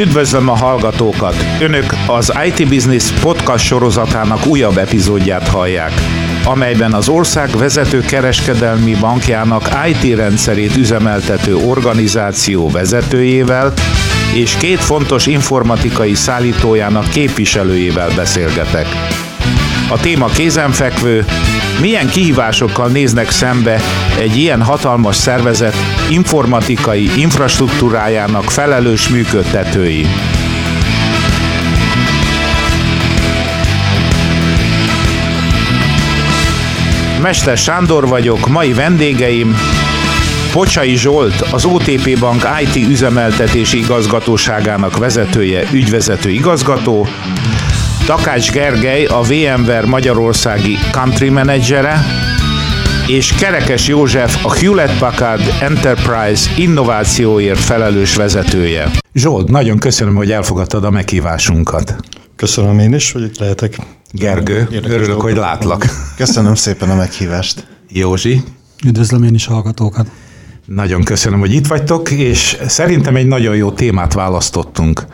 Üdvözlöm a hallgatókat! Önök az IT Business podcast sorozatának újabb epizódját hallják, amelyben az ország vezető kereskedelmi bankjának IT rendszerét üzemeltető organizáció vezetőjével és két fontos informatikai szállítójának képviselőjével beszélgetek. A téma kézenfekvő, milyen kihívásokkal néznek szembe egy ilyen hatalmas szervezet informatikai infrastruktúrájának felelős működtetői? Mester Sándor vagyok, mai vendégeim Pocsai Zsolt, az OTP Bank IT üzemeltetési igazgatóságának vezetője, ügyvezető igazgató, Takács Gergely, a VMware Magyarországi Country Managere, és Kerekes József, a Hewlett Packard Enterprise innovációért felelős vezetője. Zsolt, nagyon köszönöm, hogy elfogadtad a meghívásunkat. Köszönöm én is, hogy itt lehetek. Gergő, Érdekes örülök, dolgok. hogy látlak. Köszönöm szépen a meghívást. Józsi. Üdvözlöm én is a hallgatókat. Nagyon köszönöm, hogy itt vagytok, és szerintem egy nagyon jó témát választottunk.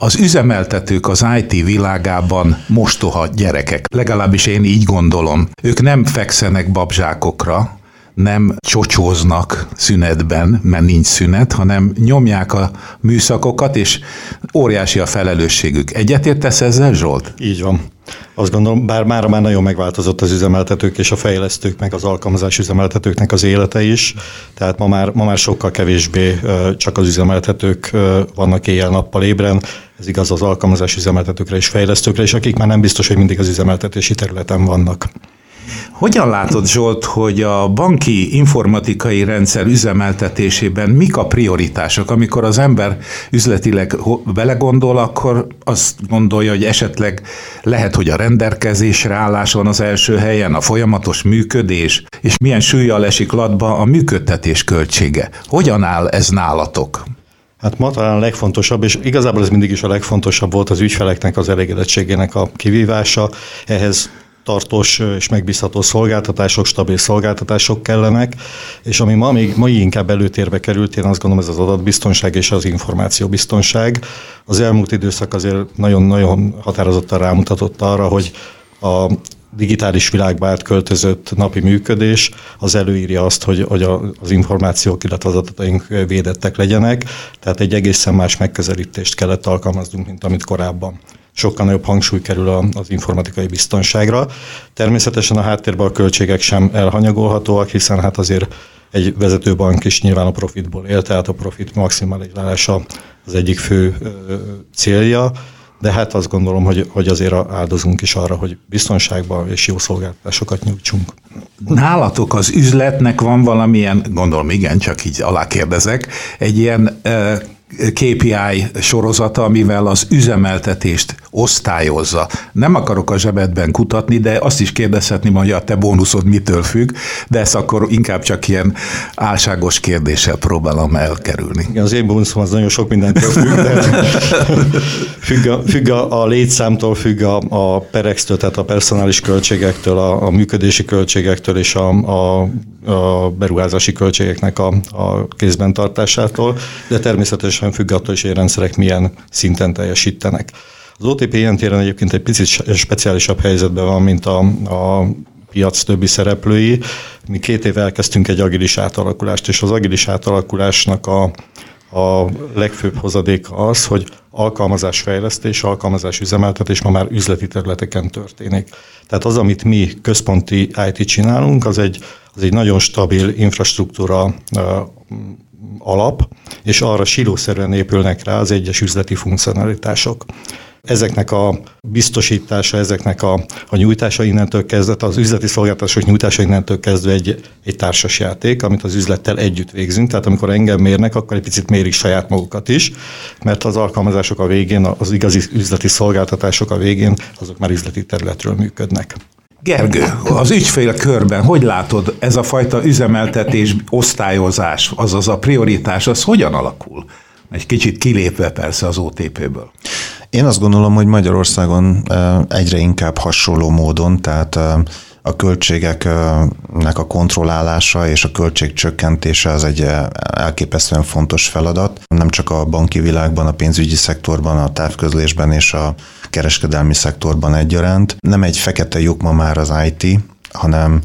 Az üzemeltetők az IT világában mostoha gyerekek. Legalábbis én így gondolom. Ők nem fekszenek babzsákokra, nem csocsóznak szünetben, mert nincs szünet, hanem nyomják a műszakokat, és óriási a felelősségük. Egyetértesz ezzel, Zsolt? Így van. Azt gondolom, bár már már nagyon megváltozott az üzemeltetők és a fejlesztők, meg az alkalmazás üzemeltetőknek az élete is, tehát ma már, ma már sokkal kevésbé csak az üzemeltetők vannak éjjel-nappal ébren, ez igaz az alkalmazás üzemeltetőkre és fejlesztőkre, és akik már nem biztos, hogy mindig az üzemeltetési területen vannak. Hogyan látod, Zsolt, hogy a banki informatikai rendszer üzemeltetésében mik a prioritások? Amikor az ember üzletileg belegondol, akkor azt gondolja, hogy esetleg lehet, hogy a rendelkezésre állás van az első helyen, a folyamatos működés, és milyen súlyjal esik latba a működtetés költsége. Hogyan áll ez nálatok? Hát ma talán a legfontosabb, és igazából ez mindig is a legfontosabb volt az ügyfeleknek az elégedettségének a kivívása. Ehhez tartós és megbízható szolgáltatások, stabil szolgáltatások kellenek, és ami ma még mai inkább előtérbe került, én azt gondolom ez az adatbiztonság és az információbiztonság. Az elmúlt időszak azért nagyon-nagyon határozottan rámutatott arra, hogy a digitális világba átköltözött napi működés, az előírja azt, hogy, hogy az információk, illetve az adataink védettek legyenek, tehát egy egészen más megközelítést kellett alkalmaznunk, mint amit korábban sokkal nagyobb hangsúly kerül az informatikai biztonságra. Természetesen a háttérben a költségek sem elhanyagolhatóak, hiszen hát azért egy vezetőbank is nyilván a profitból él, tehát a profit maximálizálása az egyik fő célja, de hát azt gondolom, hogy, hogy azért áldozunk is arra, hogy biztonságban és jó szolgáltatásokat nyújtsunk. Nálatok az üzletnek van valamilyen, gondolom igen, csak így alákérdezek, egy ilyen KPI sorozata, amivel az üzemeltetést osztályozza. Nem akarok a zsebedben kutatni, de azt is kérdezhetném, hogy a te bónuszod mitől függ, de ezt akkor inkább csak ilyen álságos kérdéssel próbálom elkerülni. Igen, az én bónuszom az nagyon sok mindentől függ, de függ, a, függ a, a létszámtól, függ a, a perextől, tehát a personális költségektől, a, a működési költségektől és a, a, a beruházási költségeknek a, a kézben tartásától, de természetesen függ attól is, hogy a rendszerek milyen szinten teljesítenek. Az OTP ilyen téren egyébként egy picit speciálisabb helyzetben van, mint a, a piac többi szereplői. Mi két éve elkezdtünk egy agilis átalakulást, és az agilis átalakulásnak a, a legfőbb hozadék az, hogy alkalmazásfejlesztés, alkalmazás üzemeltetés ma már üzleti területeken történik. Tehát az, amit mi központi IT csinálunk, az egy, az egy nagyon stabil infrastruktúra alap, és arra silószerűen épülnek rá az egyes üzleti funkcionalitások ezeknek a biztosítása, ezeknek a, a nyújtása innentől kezdve, az üzleti szolgáltatások nyújtása innentől kezdve egy, egy társas játék, amit az üzlettel együtt végzünk. Tehát amikor engem mérnek, akkor egy picit mérik saját magukat is, mert az alkalmazások a végén, az igazi üzleti szolgáltatások a végén, azok már üzleti területről működnek. Gergő, az ügyfél körben hogy látod ez a fajta üzemeltetés, osztályozás, azaz a prioritás, az hogyan alakul? Egy kicsit kilépve persze az OTP-ből. Én azt gondolom, hogy Magyarországon egyre inkább hasonló módon, tehát a költségeknek a kontrollálása és a költség csökkentése az egy elképesztően fontos feladat. Nem csak a banki világban, a pénzügyi szektorban, a távközlésben és a kereskedelmi szektorban egyaránt. Nem egy fekete lyuk ma már az IT, hanem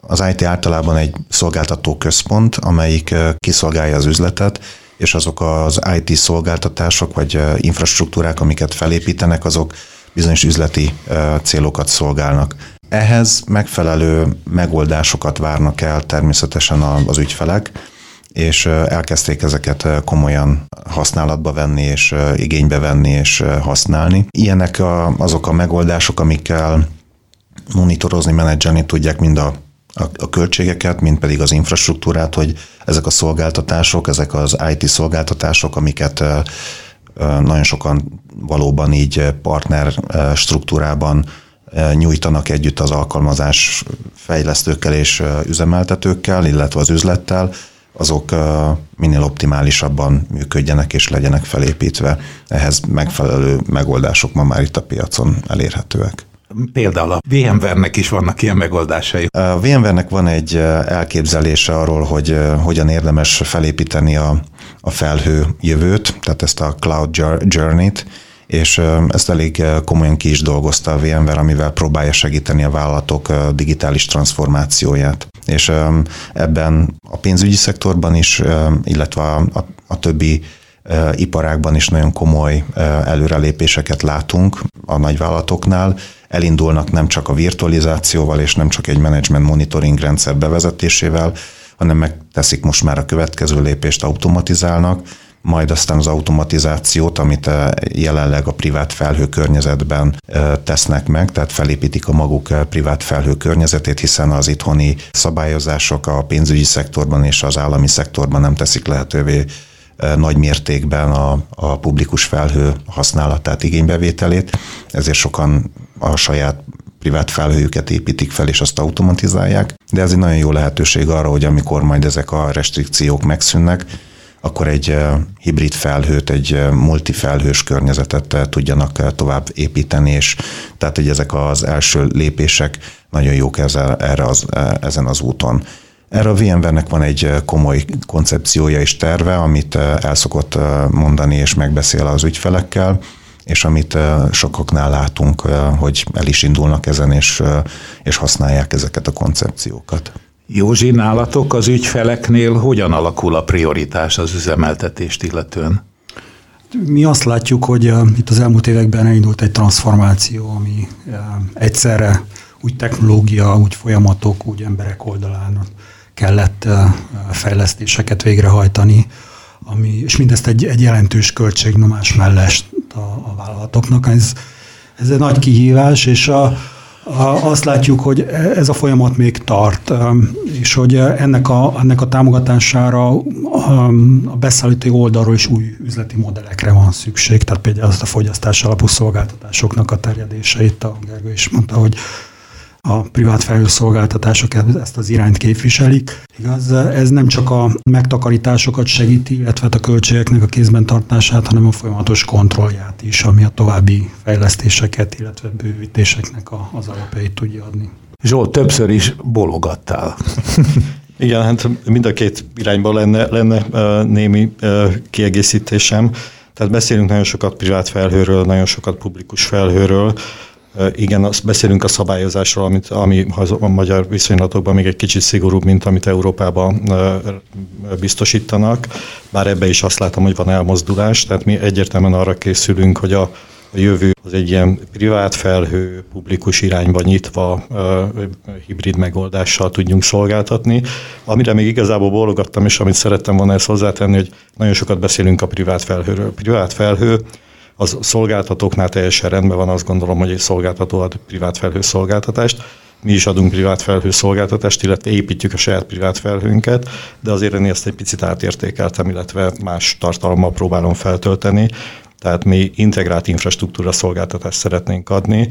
az IT általában egy szolgáltató központ, amelyik kiszolgálja az üzletet, és azok az IT szolgáltatások vagy infrastruktúrák, amiket felépítenek, azok bizonyos üzleti célokat szolgálnak. Ehhez megfelelő megoldásokat várnak el természetesen az ügyfelek, és elkezdték ezeket komolyan használatba venni, és igénybe venni, és használni. Ilyenek azok a megoldások, amikkel monitorozni, menedzselni tudják mind a a költségeket, mint pedig az infrastruktúrát, hogy ezek a szolgáltatások, ezek az IT szolgáltatások, amiket nagyon sokan valóban így partner struktúrában nyújtanak együtt az alkalmazás fejlesztőkkel és üzemeltetőkkel, illetve az üzlettel, azok minél optimálisabban működjenek és legyenek felépítve. Ehhez megfelelő megoldások ma már itt a piacon elérhetőek. Például a VMware-nek is vannak ilyen megoldásai. A VMware-nek van egy elképzelése arról, hogy hogyan érdemes felépíteni a, a felhő jövőt, tehát ezt a Cloud Journey-t, és ezt elég komolyan ki is dolgozta a VMware, amivel próbálja segíteni a vállalatok digitális transformációját. És ebben a pénzügyi szektorban is, illetve a, a, a többi iparágban is nagyon komoly előrelépéseket látunk a nagyvállalatoknál. Elindulnak nem csak a virtualizációval és nem csak egy management monitoring rendszer bevezetésével, hanem megteszik most már a következő lépést, automatizálnak, majd aztán az automatizációt, amit jelenleg a privát felhő környezetben tesznek meg, tehát felépítik a maguk privát felhő környezetét, hiszen az itthoni szabályozások a pénzügyi szektorban és az állami szektorban nem teszik lehetővé nagy mértékben a, a publikus felhő használatát, igénybevételét, ezért sokan a saját privát felhőjüket építik fel, és azt automatizálják, de ez egy nagyon jó lehetőség arra, hogy amikor majd ezek a restrikciók megszűnnek, akkor egy hibrid felhőt, egy multifelhős környezetet tudjanak tovább építeni, és tehát, hogy ezek az első lépések nagyon jók ezzel, erre az, ezen az úton. Erre a VMware-nek van egy komoly koncepciója és terve, amit el szokott mondani és megbeszél az ügyfelekkel, és amit sokaknál látunk, hogy el is indulnak ezen, és, és használják ezeket a koncepciókat. Józsi, nálatok az ügyfeleknél hogyan alakul a prioritás az üzemeltetést illetően? Mi azt látjuk, hogy itt az elmúlt években elindult egy transformáció, ami egyszerre úgy technológia, úgy folyamatok, úgy emberek oldalán kellett fejlesztéseket végrehajtani, ami, és mindezt egy, egy jelentős költségnomás mellett a, a vállalatoknak. Ez, ez egy nagy kihívás, és a, azt látjuk, hogy ez a folyamat még tart, és hogy ennek a, ennek a támogatására a beszállítói oldalról is új üzleti modellekre van szükség, tehát például azt a fogyasztás alapú szolgáltatásoknak a terjedése, itt a Gergő is mondta, hogy a privát felhőszolgáltatások ezt az irányt képviselik. Igaz, ez nem csak a megtakarításokat segíti, illetve hát a költségeknek a kézben tartását, hanem a folyamatos kontrollját is, ami a további fejlesztéseket, illetve bővítéseknek az alapjait tudja adni. Zsolt, többször is bologattál. Igen, hát mind a két irányban lenne, lenne némi kiegészítésem. Tehát beszélünk nagyon sokat privát felhőről, nagyon sokat publikus felhőről. Igen, azt beszélünk a szabályozásról, amit, ami a magyar viszonylatokban még egy kicsit szigorúbb, mint amit Európában biztosítanak, bár ebbe is azt látom, hogy van elmozdulás, tehát mi egyértelműen arra készülünk, hogy a a jövő az egy ilyen privát felhő, publikus irányba nyitva hibrid megoldással tudjunk szolgáltatni. Amire még igazából bólogattam, és amit szerettem volna ezt hozzátenni, hogy nagyon sokat beszélünk a privát felhőről. A privát felhő az szolgáltatóknál teljesen rendben van, azt gondolom, hogy egy szolgáltató ad privát felhő szolgáltatást. Mi is adunk privát felhő szolgáltatást, illetve építjük a saját privát felhőnket, de azért én ezt egy picit átértékeltem, illetve más tartalommal próbálom feltölteni. Tehát mi integrált infrastruktúra szolgáltatást szeretnénk adni,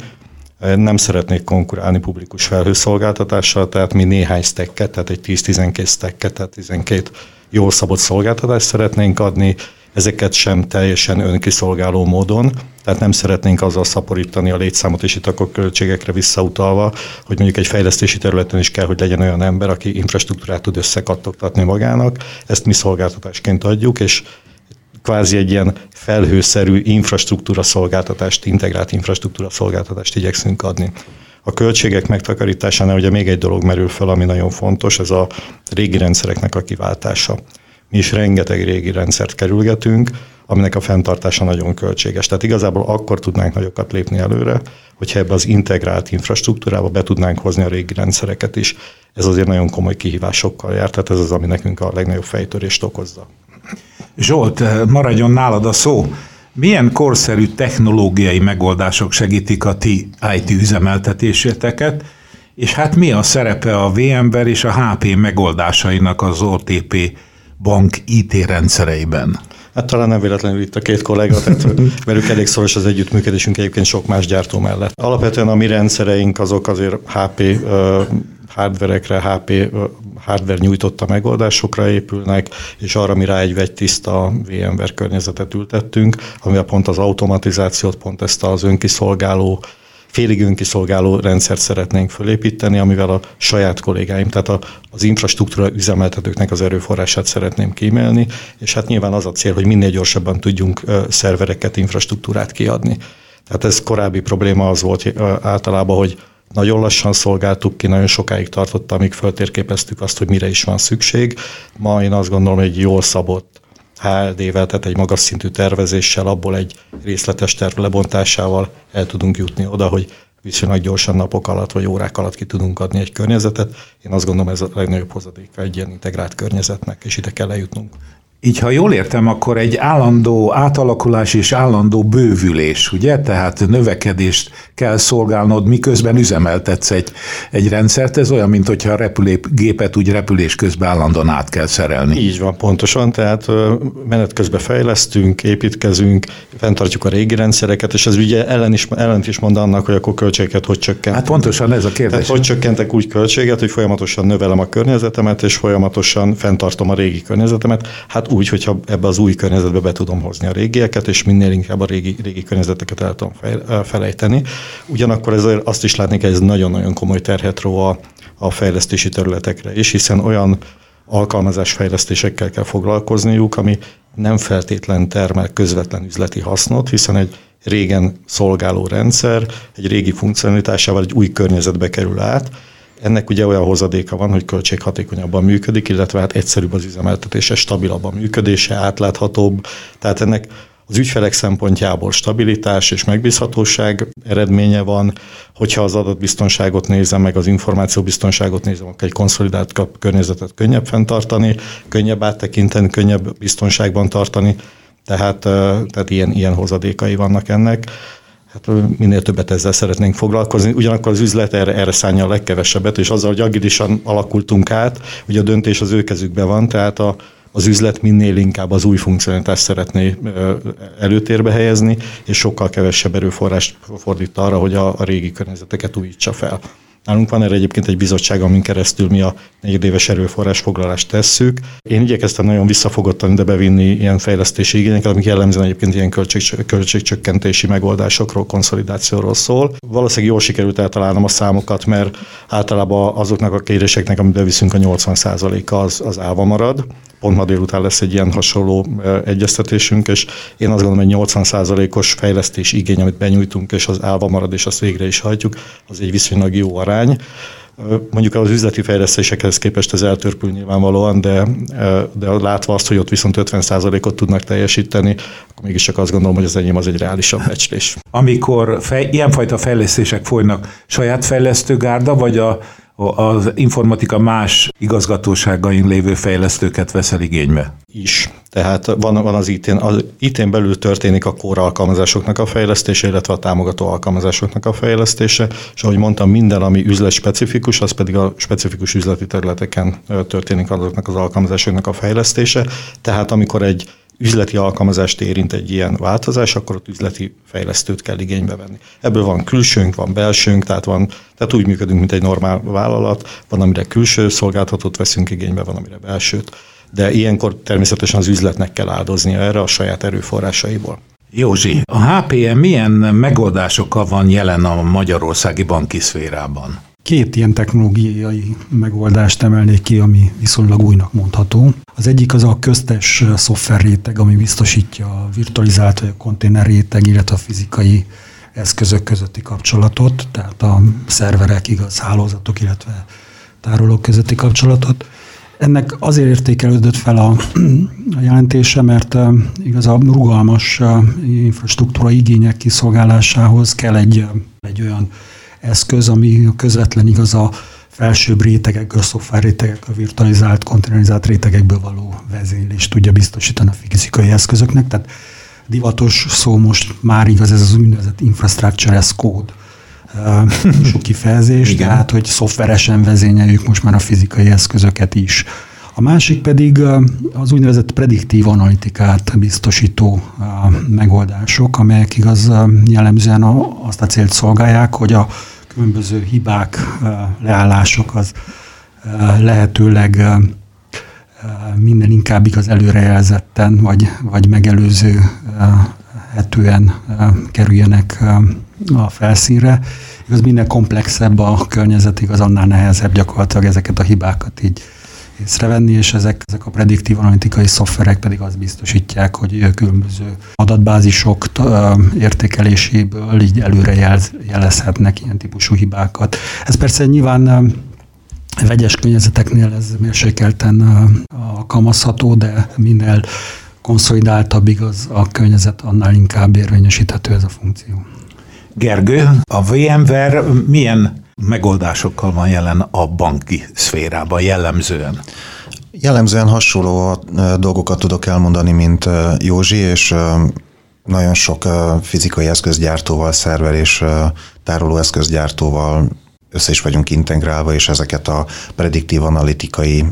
nem szeretnék konkurálni publikus felhőszolgáltatással, tehát mi néhány stacket, tehát egy 10-12 stacket, tehát 12 jól szabott szolgáltatást szeretnénk adni, ezeket sem teljesen önkiszolgáló módon, tehát nem szeretnénk azzal szaporítani a létszámot, és itt akkor költségekre visszautalva, hogy mondjuk egy fejlesztési területen is kell, hogy legyen olyan ember, aki infrastruktúrát tud összekattogtatni magának. Ezt mi szolgáltatásként adjuk, és kvázi egy ilyen felhőszerű infrastruktúra szolgáltatást, integrált infrastruktúra szolgáltatást igyekszünk adni. A költségek megtakarításánál ugye még egy dolog merül fel, ami nagyon fontos, ez a régi rendszereknek a kiváltása. Mi is rengeteg régi rendszert kerülgetünk, aminek a fenntartása nagyon költséges. Tehát igazából akkor tudnánk nagyokat lépni előre, hogyha ebbe az integrált infrastruktúrába be tudnánk hozni a régi rendszereket is. Ez azért nagyon komoly kihívásokkal jár, tehát ez az, ami nekünk a legnagyobb fejtörést okozza. Zsolt, maradjon nálad a szó. Milyen korszerű technológiai megoldások segítik a ti IT üzemeltetéséteket, és hát mi a szerepe a VMware és a HP megoldásainak az OTP bank IT rendszereiben? Hát talán nem véletlenül itt a két kollega, tehát velük elég szoros az együttműködésünk egyébként sok más gyártó mellett. Alapvetően a mi rendszereink azok azért HP uh, hardverekre, HP hardware nyújtotta megoldásokra épülnek, és arra mi rá egy vegy tiszta VMware környezetet ültettünk, amivel pont az automatizációt, pont ezt az önkiszolgáló félig önkiszolgáló rendszert szeretnénk fölépíteni, amivel a saját kollégáim, tehát a, az infrastruktúra üzemeltetőknek az erőforrását szeretném kímélni, és hát nyilván az a cél, hogy minél gyorsabban tudjunk szervereket, infrastruktúrát kiadni. Tehát ez korábbi probléma az volt általában, hogy nagyon lassan szolgáltuk ki, nagyon sokáig tartott, amíg föltérképeztük azt, hogy mire is van szükség. Ma én azt gondolom, hogy jól szabott HLD-vel, tehát egy magas szintű tervezéssel, abból egy részletes terv lebontásával el tudunk jutni oda, hogy viszonylag gyorsan napok alatt vagy órák alatt ki tudunk adni egy környezetet. Én azt gondolom, ez a legnagyobb hozadéka egy ilyen integrált környezetnek, és ide kell eljutnunk. Így, ha jól értem, akkor egy állandó átalakulás és állandó bővülés, ugye? Tehát növekedést kell szolgálnod, miközben üzemeltetsz egy, egy rendszert. Ez olyan, mint hogyha a repülőgépet úgy repülés közben állandóan át kell szerelni. Így van, pontosan. Tehát menet közben fejlesztünk, építkezünk, fenntartjuk a régi rendszereket, és ez ugye ellen is, ellent is mond annak, hogy akkor költségeket hogy csökkent. Hát pontosan ez a kérdés. Tehát hogy csökkentek úgy költséget, hogy folyamatosan növelem a környezetemet, és folyamatosan fenntartom a régi környezetemet. Hát úgy, hogyha ebbe az új környezetbe be tudom hozni a régieket, és minél inkább a régi, régi környezeteket el tudom felejteni. Ugyanakkor ez azt is látni kell, ez nagyon-nagyon komoly terhet ró a, a fejlesztési területekre is, hiszen olyan alkalmazásfejlesztésekkel kell foglalkozniuk, ami nem feltétlen termel közvetlen üzleti hasznot, hiszen egy régen szolgáló rendszer egy régi funkcionalitásával egy új környezetbe kerül át, ennek ugye olyan hozadéka van, hogy költséghatékonyabban működik, illetve hát egyszerűbb az üzemeltetése, stabilabban működése, átláthatóbb. Tehát ennek az ügyfelek szempontjából stabilitás és megbízhatóság eredménye van. Hogyha az adatbiztonságot nézem, meg az információbiztonságot nézem, akkor egy konszolidált környezetet könnyebb fenntartani, könnyebb áttekinteni, könnyebb biztonságban tartani. Tehát, tehát ilyen, ilyen hozadékai vannak ennek hát minél többet ezzel szeretnénk foglalkozni. Ugyanakkor az üzlet erre, erre szánja a legkevesebbet, és azzal, hogy agilisan alakultunk át, ugye a döntés az ő kezükben van, tehát a, az üzlet minél inkább az új funkcionalitást szeretné előtérbe helyezni, és sokkal kevesebb erőforrást fordít arra, hogy a, a régi környezeteket újítsa fel. Nálunk van erre egyébként egy bizottság, amin keresztül mi a negyedéves erőforrás foglalást tesszük. Én igyekeztem nagyon visszafogottan ide bevinni ilyen fejlesztési igényeket, amik jellemzően egyébként ilyen költség, költségcsökkentési megoldásokról, konszolidációról szól. Valószínűleg jól sikerült eltalálnom a számokat, mert általában azoknak a kéréseknek, amit beviszünk, a 80%-a az, az állva marad. Pont ma délután lesz egy ilyen hasonló egyeztetésünk, és én azt gondolom, hogy 80%-os fejlesztés igény, amit benyújtunk, és az állva marad, és azt végre is hagyjuk, az egy viszonylag jó arány. Mondjuk az üzleti fejlesztésekhez képest ez eltörpül nyilvánvalóan, de, de látva azt, hogy ott viszont 50%-ot tudnak teljesíteni, akkor mégis csak azt gondolom, hogy az enyém az egy reálisabb becslés. Amikor fej, ilyenfajta fejlesztések folynak, saját fejlesztőgárda, vagy a az informatika más igazgatóságain lévő fejlesztőket veszel igénybe? Is. Tehát van, van az IT-n, az IT-n belül történik a core alkalmazásoknak a fejlesztése, illetve a támogató alkalmazásoknak a fejlesztése, és ahogy mondtam, minden, ami üzlet specifikus, az pedig a specifikus üzleti területeken történik azoknak az alkalmazásoknak a fejlesztése. Tehát amikor egy üzleti alkalmazást érint egy ilyen változás, akkor ott üzleti fejlesztőt kell igénybe venni. Ebből van külsőnk, van belsőnk, tehát, van, tehát úgy működünk, mint egy normál vállalat, van, amire külső szolgáltatót veszünk igénybe, van, amire belsőt. de ilyenkor természetesen az üzletnek kell áldoznia erre a saját erőforrásaiból. Józsi, a HPM milyen megoldásokkal van jelen a magyarországi banki szférában? Két ilyen technológiai megoldást emelnék ki, ami viszonylag újnak mondható. Az egyik az a köztes szoftver réteg, ami biztosítja a virtualizált vagy a konténer réteg, illetve a fizikai eszközök közötti kapcsolatot, tehát a szerverek, igaz, hálózatok, illetve tárolók közötti kapcsolatot. Ennek azért értékelődött fel a, a jelentése, mert igaz a rugalmas infrastruktúra igények kiszolgálásához kell egy, egy olyan eszköz, ami közvetlen igaz a felsőbb rétegekből, szoftver rétegek, a virtualizált, konténerizált rétegekből való vezénylést tudja biztosítani a fizikai eszközöknek. Tehát divatos szó most már igaz ez az úgynevezett infrastructure as code sok kifejezés, Igen. tehát hogy szoftveresen vezényeljük most már a fizikai eszközöket is. A másik pedig az úgynevezett prediktív analitikát biztosító megoldások, amelyek igaz jellemzően azt a célt szolgálják, hogy a különböző hibák, leállások az lehetőleg minden inkább igaz előrejelzetten, vagy, vagy megelőző hetően kerüljenek a felszínre. Igaz, minél komplexebb a környezet, igaz, annál nehezebb gyakorlatilag ezeket a hibákat így észrevenni, és ezek, ezek a prediktív analitikai szoftverek pedig azt biztosítják, hogy különböző adatbázisok értékeléséből így előre jelezhetnek ilyen típusú hibákat. Ez persze nyilván vegyes környezeteknél ez mérsékelten alkalmazható, de minél konszolidáltabb igaz a környezet, annál inkább érvényesíthető ez a funkció. Gergő, a VMware milyen megoldásokkal van jelen a banki szférában jellemzően? Jellemzően hasonló dolgokat tudok elmondani, mint Józsi, és nagyon sok fizikai eszközgyártóval, szerver és tároló eszközgyártóval össze is vagyunk integrálva, és ezeket a prediktív analitikai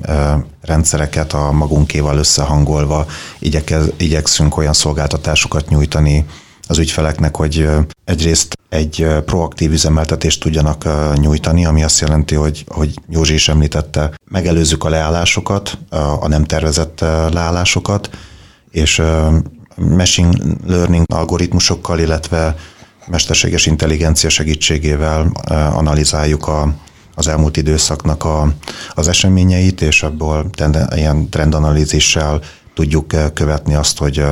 rendszereket a magunkéval összehangolva igyekez, igyekszünk olyan szolgáltatásokat nyújtani az ügyfeleknek, hogy egyrészt egy proaktív üzemeltetést tudjanak nyújtani, ami azt jelenti, hogy, hogy Józsi is említette, megelőzzük a leállásokat, a nem tervezett leállásokat, és machine learning algoritmusokkal, illetve mesterséges intelligencia segítségével analizáljuk a, az elmúlt időszaknak a, az eseményeit, és abból ilyen trendanalízissel tudjuk követni azt, hogy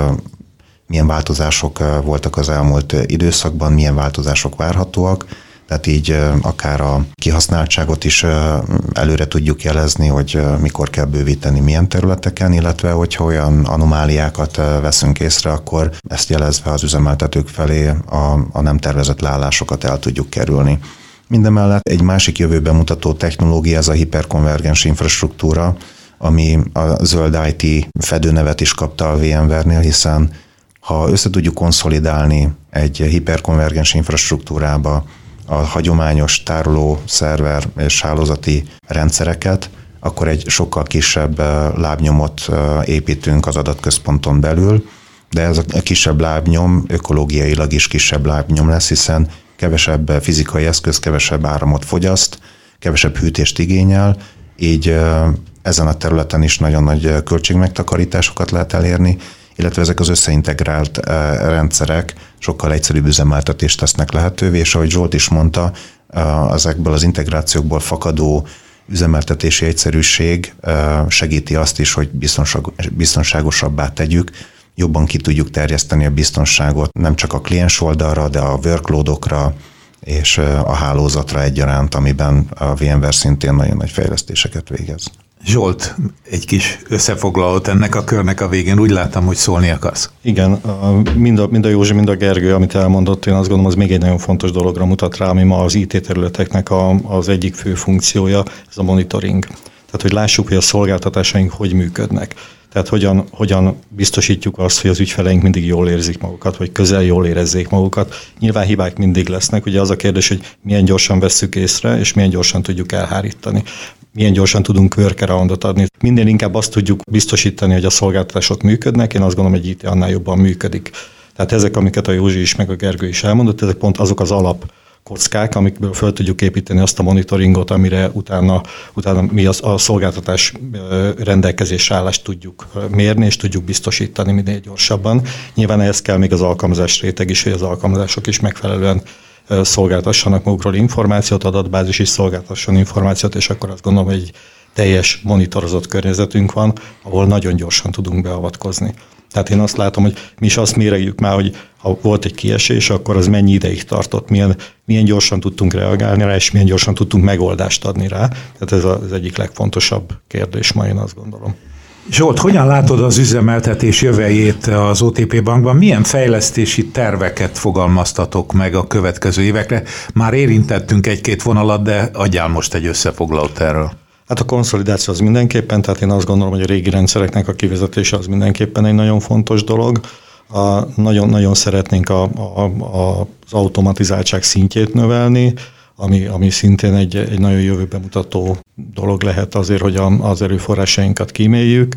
milyen változások voltak az elmúlt időszakban, milyen változások várhatóak, tehát így akár a kihasználtságot is előre tudjuk jelezni, hogy mikor kell bővíteni milyen területeken, illetve hogyha olyan anomáliákat veszünk észre, akkor ezt jelezve az üzemeltetők felé a, a nem tervezett leállásokat el tudjuk kerülni. Mindemellett egy másik jövőben mutató technológia ez a hiperkonvergens infrastruktúra, ami a zöld IT fedőnevet is kapta a VMware-nél, hiszen ha össze tudjuk konszolidálni egy hiperkonvergens infrastruktúrába a hagyományos tároló, szerver és hálózati rendszereket, akkor egy sokkal kisebb lábnyomot építünk az adatközponton belül, de ez a kisebb lábnyom ökológiailag is kisebb lábnyom lesz, hiszen kevesebb fizikai eszköz, kevesebb áramot fogyaszt, kevesebb hűtést igényel, így ezen a területen is nagyon nagy költségmegtakarításokat lehet elérni, illetve ezek az összeintegrált eh, rendszerek sokkal egyszerűbb üzemeltetést tesznek lehetővé, és ahogy Zsolt is mondta, eh, ezekből az integrációkból fakadó üzemeltetési egyszerűség eh, segíti azt is, hogy biztonságosabbá tegyük, jobban ki tudjuk terjeszteni a biztonságot nem csak a kliens oldalra, de a workloadokra és a hálózatra egyaránt, amiben a VMware szintén nagyon nagy fejlesztéseket végez. Zsolt, egy kis összefoglalót ennek a körnek a végén. Úgy láttam, hogy szólni akarsz. Igen, mind a, mind a Józsi, mind a Gergő, amit elmondott, én azt gondolom, az még egy nagyon fontos dologra mutat rá, ami ma az IT területeknek a, az egyik fő funkciója, ez a monitoring. Tehát, hogy lássuk, hogy a szolgáltatásaink hogy működnek. Tehát hogyan, hogyan biztosítjuk azt, hogy az ügyfeleink mindig jól érzik magukat, vagy közel jól érezzék magukat. Nyilván hibák mindig lesznek, ugye az a kérdés, hogy milyen gyorsan vesszük észre, és milyen gyorsan tudjuk elhárítani milyen gyorsan tudunk workaroundot adni. Minden inkább azt tudjuk biztosítani, hogy a szolgáltatások működnek, én azt gondolom, hogy itt annál jobban működik. Tehát ezek, amiket a Józsi is, meg a Gergő is elmondott, ezek pont azok az alap kockák, amikből föl tudjuk építeni azt a monitoringot, amire utána, utána mi az, a szolgáltatás rendelkezésre állást tudjuk mérni, és tudjuk biztosítani minél gyorsabban. Nyilván ehhez kell még az alkalmazás réteg is, hogy az alkalmazások is megfelelően szolgáltassanak magukról információt, adatbázis is szolgáltasson információt, és akkor azt gondolom, hogy egy teljes monitorozott környezetünk van, ahol nagyon gyorsan tudunk beavatkozni. Tehát én azt látom, hogy mi is azt méregjük már, hogy ha volt egy kiesés, akkor az mennyi ideig tartott, milyen, milyen gyorsan tudtunk reagálni rá, és milyen gyorsan tudtunk megoldást adni rá. Tehát ez az egyik legfontosabb kérdés ma, én azt gondolom. Zsolt, hogyan látod az üzemeltetés jövőjét az OTP bankban? Milyen fejlesztési terveket fogalmaztatok meg a következő évekre? Már érintettünk egy-két vonalat, de adjál most egy összefoglalót erről. Hát a konszolidáció az mindenképpen, tehát én azt gondolom, hogy a régi rendszereknek a kivezetése az mindenképpen egy nagyon fontos dolog. Nagyon, nagyon szeretnénk a, a, a, az automatizáltság szintjét növelni, ami, ami szintén egy, egy nagyon jövőbe mutató dolog lehet azért, hogy a, az erőforrásainkat kíméljük.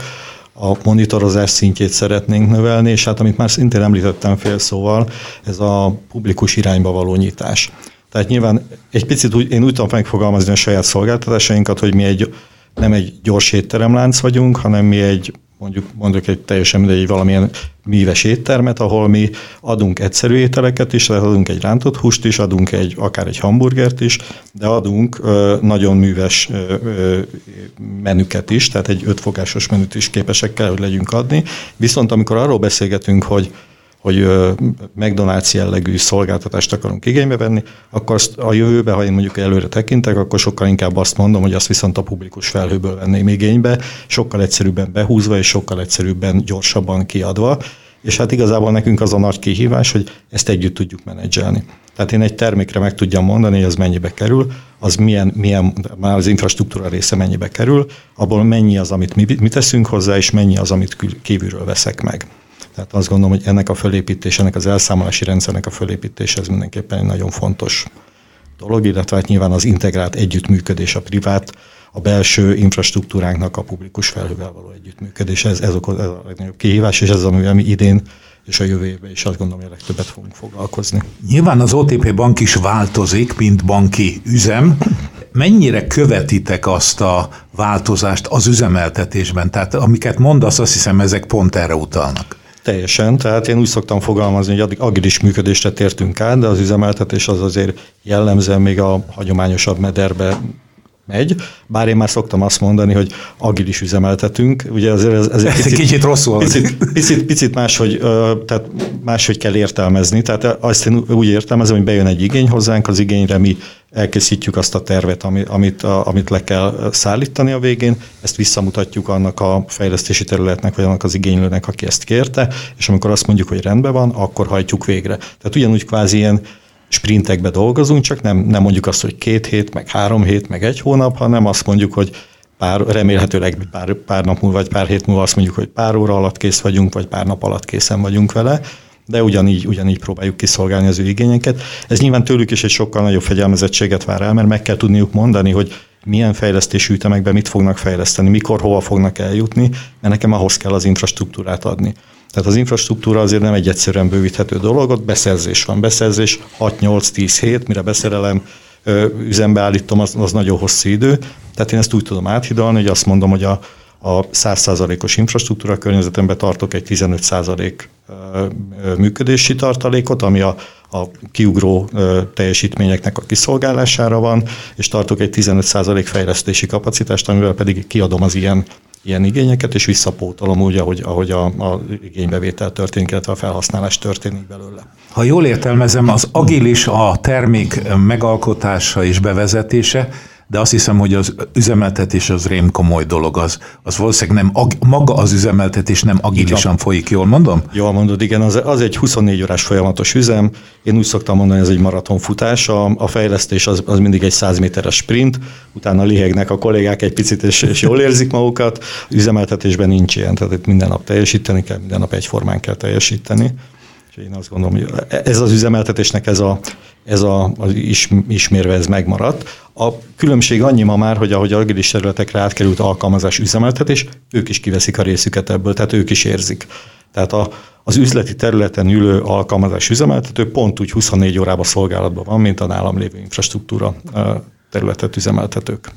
A monitorozás szintjét szeretnénk növelni, és hát amit már szintén említettem fél szóval, ez a publikus irányba való nyitás. Tehát nyilván egy picit úgy, én úgy tudom megfogalmazni a saját szolgáltatásainkat, hogy mi egy, nem egy gyors étteremlánc vagyunk, hanem mi egy mondjuk mondjuk egy teljesen mindegy valamilyen míves éttermet, ahol mi adunk egyszerű ételeket is, adunk egy rántott húst is, adunk egy, akár egy hamburgert is, de adunk ö, nagyon műves ö, ö, menüket is, tehát egy ötfogásos menüt is képesek kell, hogy legyünk adni. Viszont amikor arról beszélgetünk, hogy hogy McDonald's jellegű szolgáltatást akarunk igénybe venni, akkor azt a jövőbe, ha én mondjuk előre tekintek, akkor sokkal inkább azt mondom, hogy azt viszont a publikus felhőből venném igénybe, sokkal egyszerűbben behúzva és sokkal egyszerűbben gyorsabban kiadva, és hát igazából nekünk az a nagy kihívás, hogy ezt együtt tudjuk menedzselni. Tehát én egy termékre meg tudjam mondani, hogy az mennyibe kerül, az milyen, milyen már az infrastruktúra része mennyibe kerül, abból mennyi az, amit mi, mi teszünk hozzá, és mennyi az, amit kívülről veszek meg. Tehát azt gondolom, hogy ennek a fölépítés, ennek az elszámolási rendszernek a fölépítése ez mindenképpen egy nagyon fontos dolog, illetve hát nyilván az integrált együttműködés a privát, a belső infrastruktúránknak a publikus felhővel való együttműködés. Ez, ez, okoz, ez a legnagyobb kihívás, és ez az, ami idén és a jövő évben is azt gondolom, hogy a legtöbbet fogunk foglalkozni. Nyilván az OTP bank is változik, mint banki üzem. Mennyire követitek azt a változást az üzemeltetésben? Tehát amiket mondasz, azt hiszem, ezek pont erre utalnak. Teljesen, tehát én úgy szoktam fogalmazni, hogy addig agilis működésre tértünk át, de az üzemeltetés az azért jellemzően még a hagyományosabb mederbe megy, bár én már szoktam azt mondani, hogy agilis üzemeltetünk, ugye azért ez, ez egy picit, kicsit rosszul picit, picit, picit máshogy, tehát máshogy kell értelmezni, tehát azt én úgy értelmezem, hogy bejön egy igény hozzánk, az igényre mi elkészítjük azt a tervet, amit, amit le kell szállítani a végén, ezt visszamutatjuk annak a fejlesztési területnek, vagy annak az igénylőnek, aki ezt kérte, és amikor azt mondjuk, hogy rendben van, akkor hajtjuk végre. Tehát ugyanúgy kvázi ilyen sprintekbe dolgozunk, csak nem, nem mondjuk azt, hogy két hét, meg három hét, meg egy hónap, hanem azt mondjuk, hogy pár, remélhetőleg pár, pár nap múlva, vagy pár hét múlva azt mondjuk, hogy pár óra alatt kész vagyunk, vagy pár nap alatt készen vagyunk vele, de ugyanígy, ugyanígy próbáljuk kiszolgálni az ő igényeket. Ez nyilván tőlük is egy sokkal nagyobb fegyelmezettséget vár el, mert meg kell tudniuk mondani, hogy milyen fejlesztési ütemekben mit fognak fejleszteni, mikor, hova fognak eljutni, mert nekem ahhoz kell az infrastruktúrát adni. Tehát az infrastruktúra azért nem egy egyszerűen bővíthető dolog, ott beszerzés van. Beszerzés 6-8-10 hét, mire beszerelem, üzembe állítom, az, az nagyon hosszú idő. Tehát én ezt úgy tudom áthidalni, hogy azt mondom, hogy a, a 100%-os infrastruktúra környezetemben tartok egy 15% működési tartalékot, ami a, a kiugró teljesítményeknek a kiszolgálására van, és tartok egy 15% fejlesztési kapacitást, amivel pedig kiadom az ilyen ilyen igényeket, és visszapótolom úgy, ahogy, ahogy a, a igénybevétel történik, illetve a felhasználás történik belőle. Ha jól értelmezem, az agilis a termék megalkotása és bevezetése, de azt hiszem, hogy az üzemeltetés az rém komoly dolog, az, az valószínűleg nem, ag, maga az üzemeltetés nem agilisan folyik, jól mondom? Jól mondod, igen, az, az egy 24 órás folyamatos üzem, én úgy szoktam mondani, ez egy maratonfutás, a, a fejlesztés az, az mindig egy 100 méteres sprint, utána lihegnek a kollégák egy picit, és, és jól érzik magukat, üzemeltetésben nincs ilyen, tehát itt minden nap teljesíteni kell, minden nap egyformán kell teljesíteni. És én azt gondolom, hogy ez az üzemeltetésnek ez a, ez a, az is, ismérve ez megmaradt. A különbség annyi ma már, hogy ahogy a agilis területekre átkerült alkalmazás üzemeltetés, ők is kiveszik a részüket ebből, tehát ők is érzik. Tehát a, az üzleti területen ülő alkalmazás üzemeltető pont úgy 24 órában szolgálatban van, mint a nálam lévő infrastruktúra területet üzemeltetők.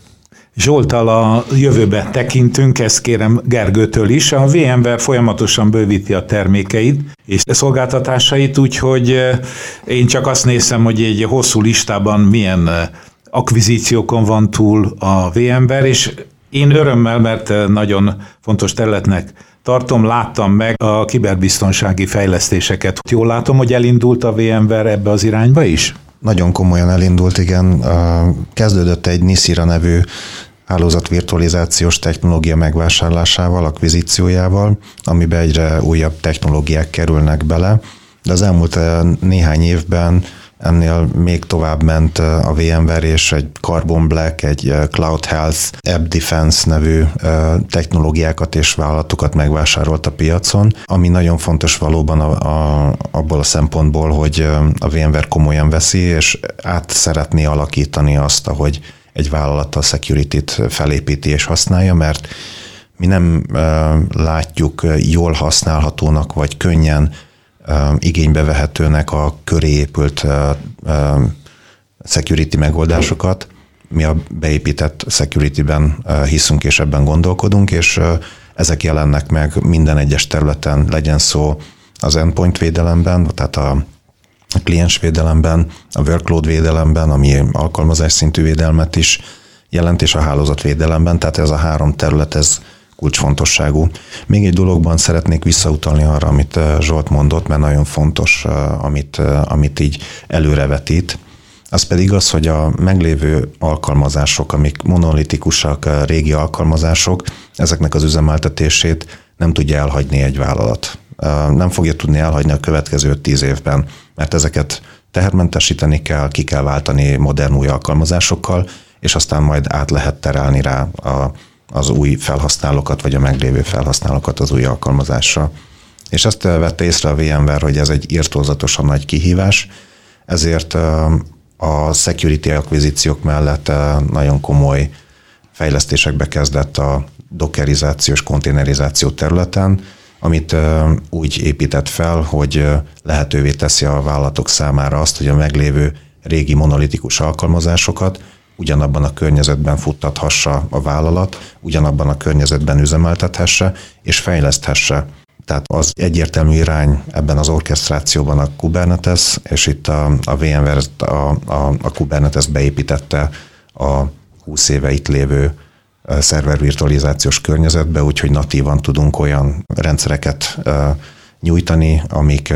Zsoltal a jövőbe tekintünk, ezt kérem Gergőtől is. A VMware folyamatosan bővíti a termékeit és szolgáltatásait, úgyhogy én csak azt nézem, hogy egy hosszú listában milyen akvizíciókon van túl a VMware, és én örömmel, mert eh, nagyon fontos területnek tartom, láttam meg a kiberbiztonsági fejlesztéseket. Jól látom, hogy elindult a VMware ebbe az irányba is? Nagyon komolyan elindult, igen. Kezdődött egy Nisira nevű hálózatvirtualizációs technológia megvásárlásával, akvizíciójával, amiben egyre újabb technológiák kerülnek bele, de az elmúlt néhány évben ennél még tovább ment a VMware és egy Carbon Black, egy Cloud Health, App Defense nevű technológiákat és vállalatokat megvásárolt a piacon, ami nagyon fontos valóban a, a, abból a szempontból, hogy a VMware komolyan veszi, és át szeretné alakítani azt, ahogy egy vállalat a security-t felépíti és használja, mert mi nem látjuk jól használhatónak, vagy könnyen igénybe vehetőnek a köré épült security megoldásokat. Mi a beépített security-ben hiszünk és ebben gondolkodunk, és ezek jelennek meg minden egyes területen, legyen szó az endpoint védelemben, tehát a kliensvédelemben, a workload védelemben, ami alkalmazás szintű védelmet is jelent, és a hálózatvédelemben, tehát ez a három terület, ez kulcsfontosságú. Még egy dologban szeretnék visszautalni arra, amit eh, Zsolt mondott, mert nagyon fontos, eh, amit, eh, amit így előrevetít. Az pedig az, hogy a meglévő alkalmazások, amik monolitikusak, régi alkalmazások, ezeknek az üzemeltetését nem tudja elhagyni egy vállalat. Nem fogja tudni elhagyni a következő tíz évben, mert ezeket tehermentesíteni kell, ki kell váltani modern új alkalmazásokkal, és aztán majd át lehet terelni rá a, az új felhasználókat, vagy a meglévő felhasználókat az új alkalmazásra. És azt vette észre a VMware, hogy ez egy írtózatosan nagy kihívás, ezért a security akvizíciók mellett nagyon komoly fejlesztésekbe kezdett a dockerizációs konténerizáció területen, amit úgy épített fel, hogy lehetővé teszi a vállalatok számára azt, hogy a meglévő régi monolitikus alkalmazásokat ugyanabban a környezetben futtathassa a vállalat, ugyanabban a környezetben üzemeltethesse és fejleszthesse. Tehát az egyértelmű irány ebben az orkesztrációban a Kubernetes, és itt a, a VMware a, a, a Kubernetes beépítette a 20 éve itt lévő szervervirtualizációs környezetbe, úgyhogy natívan tudunk olyan rendszereket nyújtani, amik,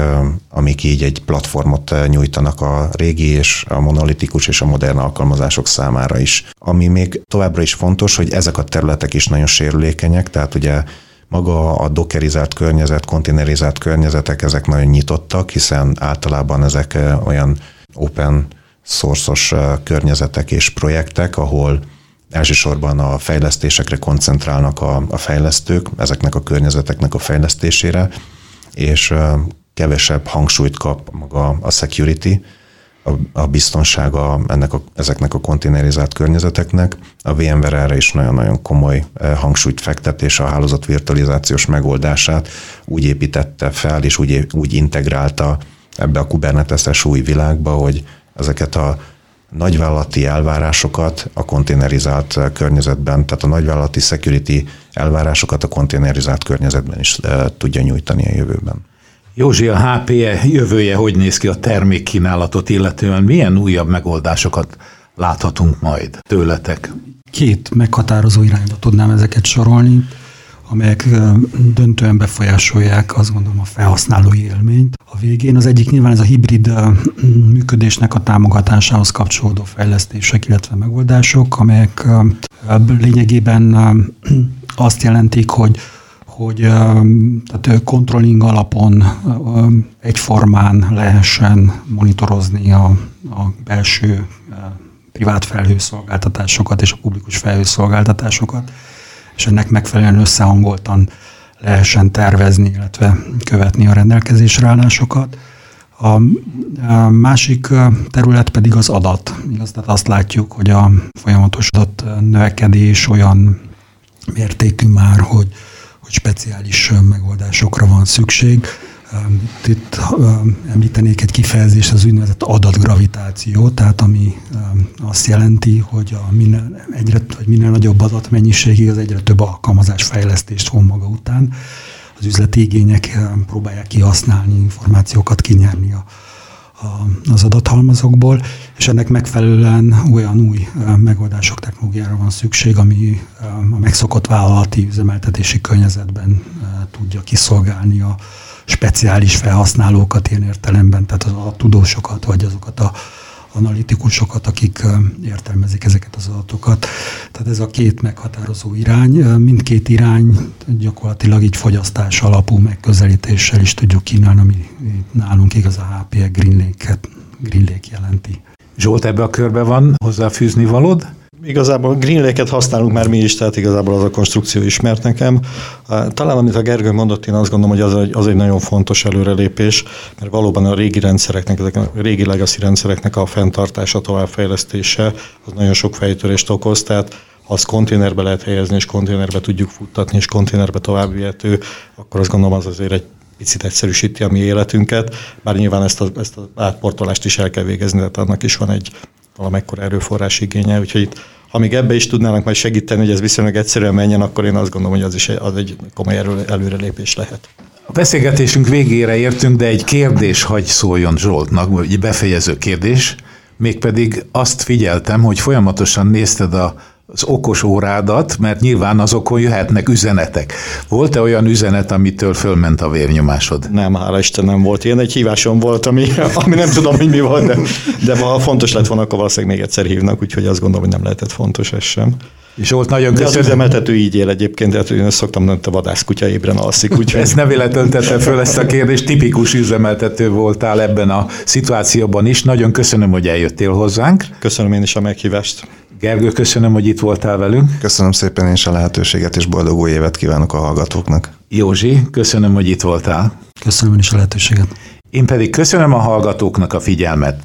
amik így egy platformot nyújtanak a régi és a monolitikus és a modern alkalmazások számára is. Ami még továbbra is fontos, hogy ezek a területek is nagyon sérülékenyek, tehát ugye maga a dockerizált környezet, konténerizált környezetek, ezek nagyon nyitottak, hiszen általában ezek olyan open source-os környezetek és projektek, ahol elsősorban a fejlesztésekre koncentrálnak a, a fejlesztők, ezeknek a környezeteknek a fejlesztésére, és kevesebb hangsúlyt kap maga a security, a, a biztonsága ennek a, ezeknek a konténerizált környezeteknek. A VMware erre is nagyon-nagyon komoly hangsúlyt fektet, és a hálózat virtualizációs megoldását úgy építette fel, és úgy, úgy integrálta ebbe a Kubernetes-es új világba, hogy ezeket a nagyvállalati elvárásokat a konténerizált környezetben, tehát a nagyvállalati security elvárásokat a konténerizált környezetben is eh, tudja nyújtani a jövőben. Józsi, a HPE jövője hogy néz ki a termékkínálatot illetően? Milyen újabb megoldásokat láthatunk majd tőletek? Két meghatározó irányba tudnám ezeket sorolni amelyek döntően befolyásolják azt gondolom a felhasználói élményt. A végén az egyik nyilván ez a hibrid működésnek a támogatásához kapcsolódó fejlesztések, illetve megoldások, amelyek lényegében azt jelentik, hogy hogy tehát controlling alapon egyformán lehessen monitorozni a, a belső privát felhőszolgáltatásokat és a publikus felhőszolgáltatásokat és ennek megfelelően összehangoltan lehessen tervezni, illetve követni a rendelkezésre állásokat. A másik terület pedig az adat. Igaz, tehát azt látjuk, hogy a folyamatos adat növekedés olyan mértékű már, hogy, hogy speciális megoldásokra van szükség. Itt említenék egy kifejezést, az úgynevezett adatgravitáció, tehát ami azt jelenti, hogy a minél, egyre, vagy minél nagyobb adatmennyiségig az egyre több alkalmazás fejlesztést von maga után. Az üzleti igények próbálják kihasználni, információkat kinyerni a, az adathalmazokból, és ennek megfelelően olyan új megoldások, technológiára van szükség, ami a megszokott vállalati üzemeltetési környezetben tudja kiszolgálni a speciális felhasználókat ilyen értelemben, tehát a tudósokat, vagy azokat a analitikusokat, akik értelmezik ezeket az adatokat. Tehát ez a két meghatározó irány. Mindkét irány gyakorlatilag így fogyasztás alapú megközelítéssel is tudjuk kínálni, ami nálunk igaz a HPE Green Lake-et, Green Lake jelenti. Zsolt, ebbe a körbe van hozzáfűzni valód? Igazából Green Lake-et használunk már mi is, tehát igazából az a konstrukció ismert nekem. Talán amit a Gergő mondott, én azt gondolom, hogy az egy, az egy nagyon fontos előrelépés, mert valóban a régi rendszereknek, ezek a régi legacy rendszereknek a fenntartása, továbbfejlesztése, az nagyon sok fejtörést okoz, tehát azt konténerbe lehet helyezni, és konténerbe tudjuk futtatni, és konténerbe tovább vihető, akkor azt gondolom az azért egy picit egyszerűsíti a mi életünket, bár nyilván ezt, a, ezt az átportolást is el kell végezni, tehát annak is van egy valamekkora erőforrás igénye, úgyhogy itt, még ebbe is tudnának majd segíteni, hogy ez viszonylag egyszerűen menjen, akkor én azt gondolom, hogy az is egy, az egy komoly erő, előrelépés lehet. A beszélgetésünk végére értünk, de egy kérdés hagy szóljon Zsoltnak, egy befejező kérdés, mégpedig azt figyeltem, hogy folyamatosan nézted a az okos órádat, mert nyilván azokon jöhetnek üzenetek. Volt-e olyan üzenet, amitől fölment a vérnyomásod? Nem, hála Isten nem volt. Ilyen egy hívásom volt, ami, ami nem tudom, hogy mi volt, de, de ha fontos lett volna, akkor valószínűleg még egyszer hívnak, úgyhogy azt gondolom, hogy nem lehetett fontos ez sem. És volt nagyon köszönöm. De az üzemeltető így él egyébként, tehát én szoktam mondani, hogy a vadászkutya ébren alszik. Úgyhogy... Ezt nem véletlenül tette föl ezt a kérdést, tipikus üzemeltető voltál ebben a szituációban is. Nagyon köszönöm, hogy eljöttél hozzánk. Köszönöm én is a meghívást. Gergő, köszönöm, hogy itt voltál velünk. Köszönöm szépen én is a lehetőséget, és boldog új évet kívánok a hallgatóknak. Józsi, köszönöm, hogy itt voltál. Köszönöm én is a lehetőséget. Én pedig köszönöm a hallgatóknak a figyelmet.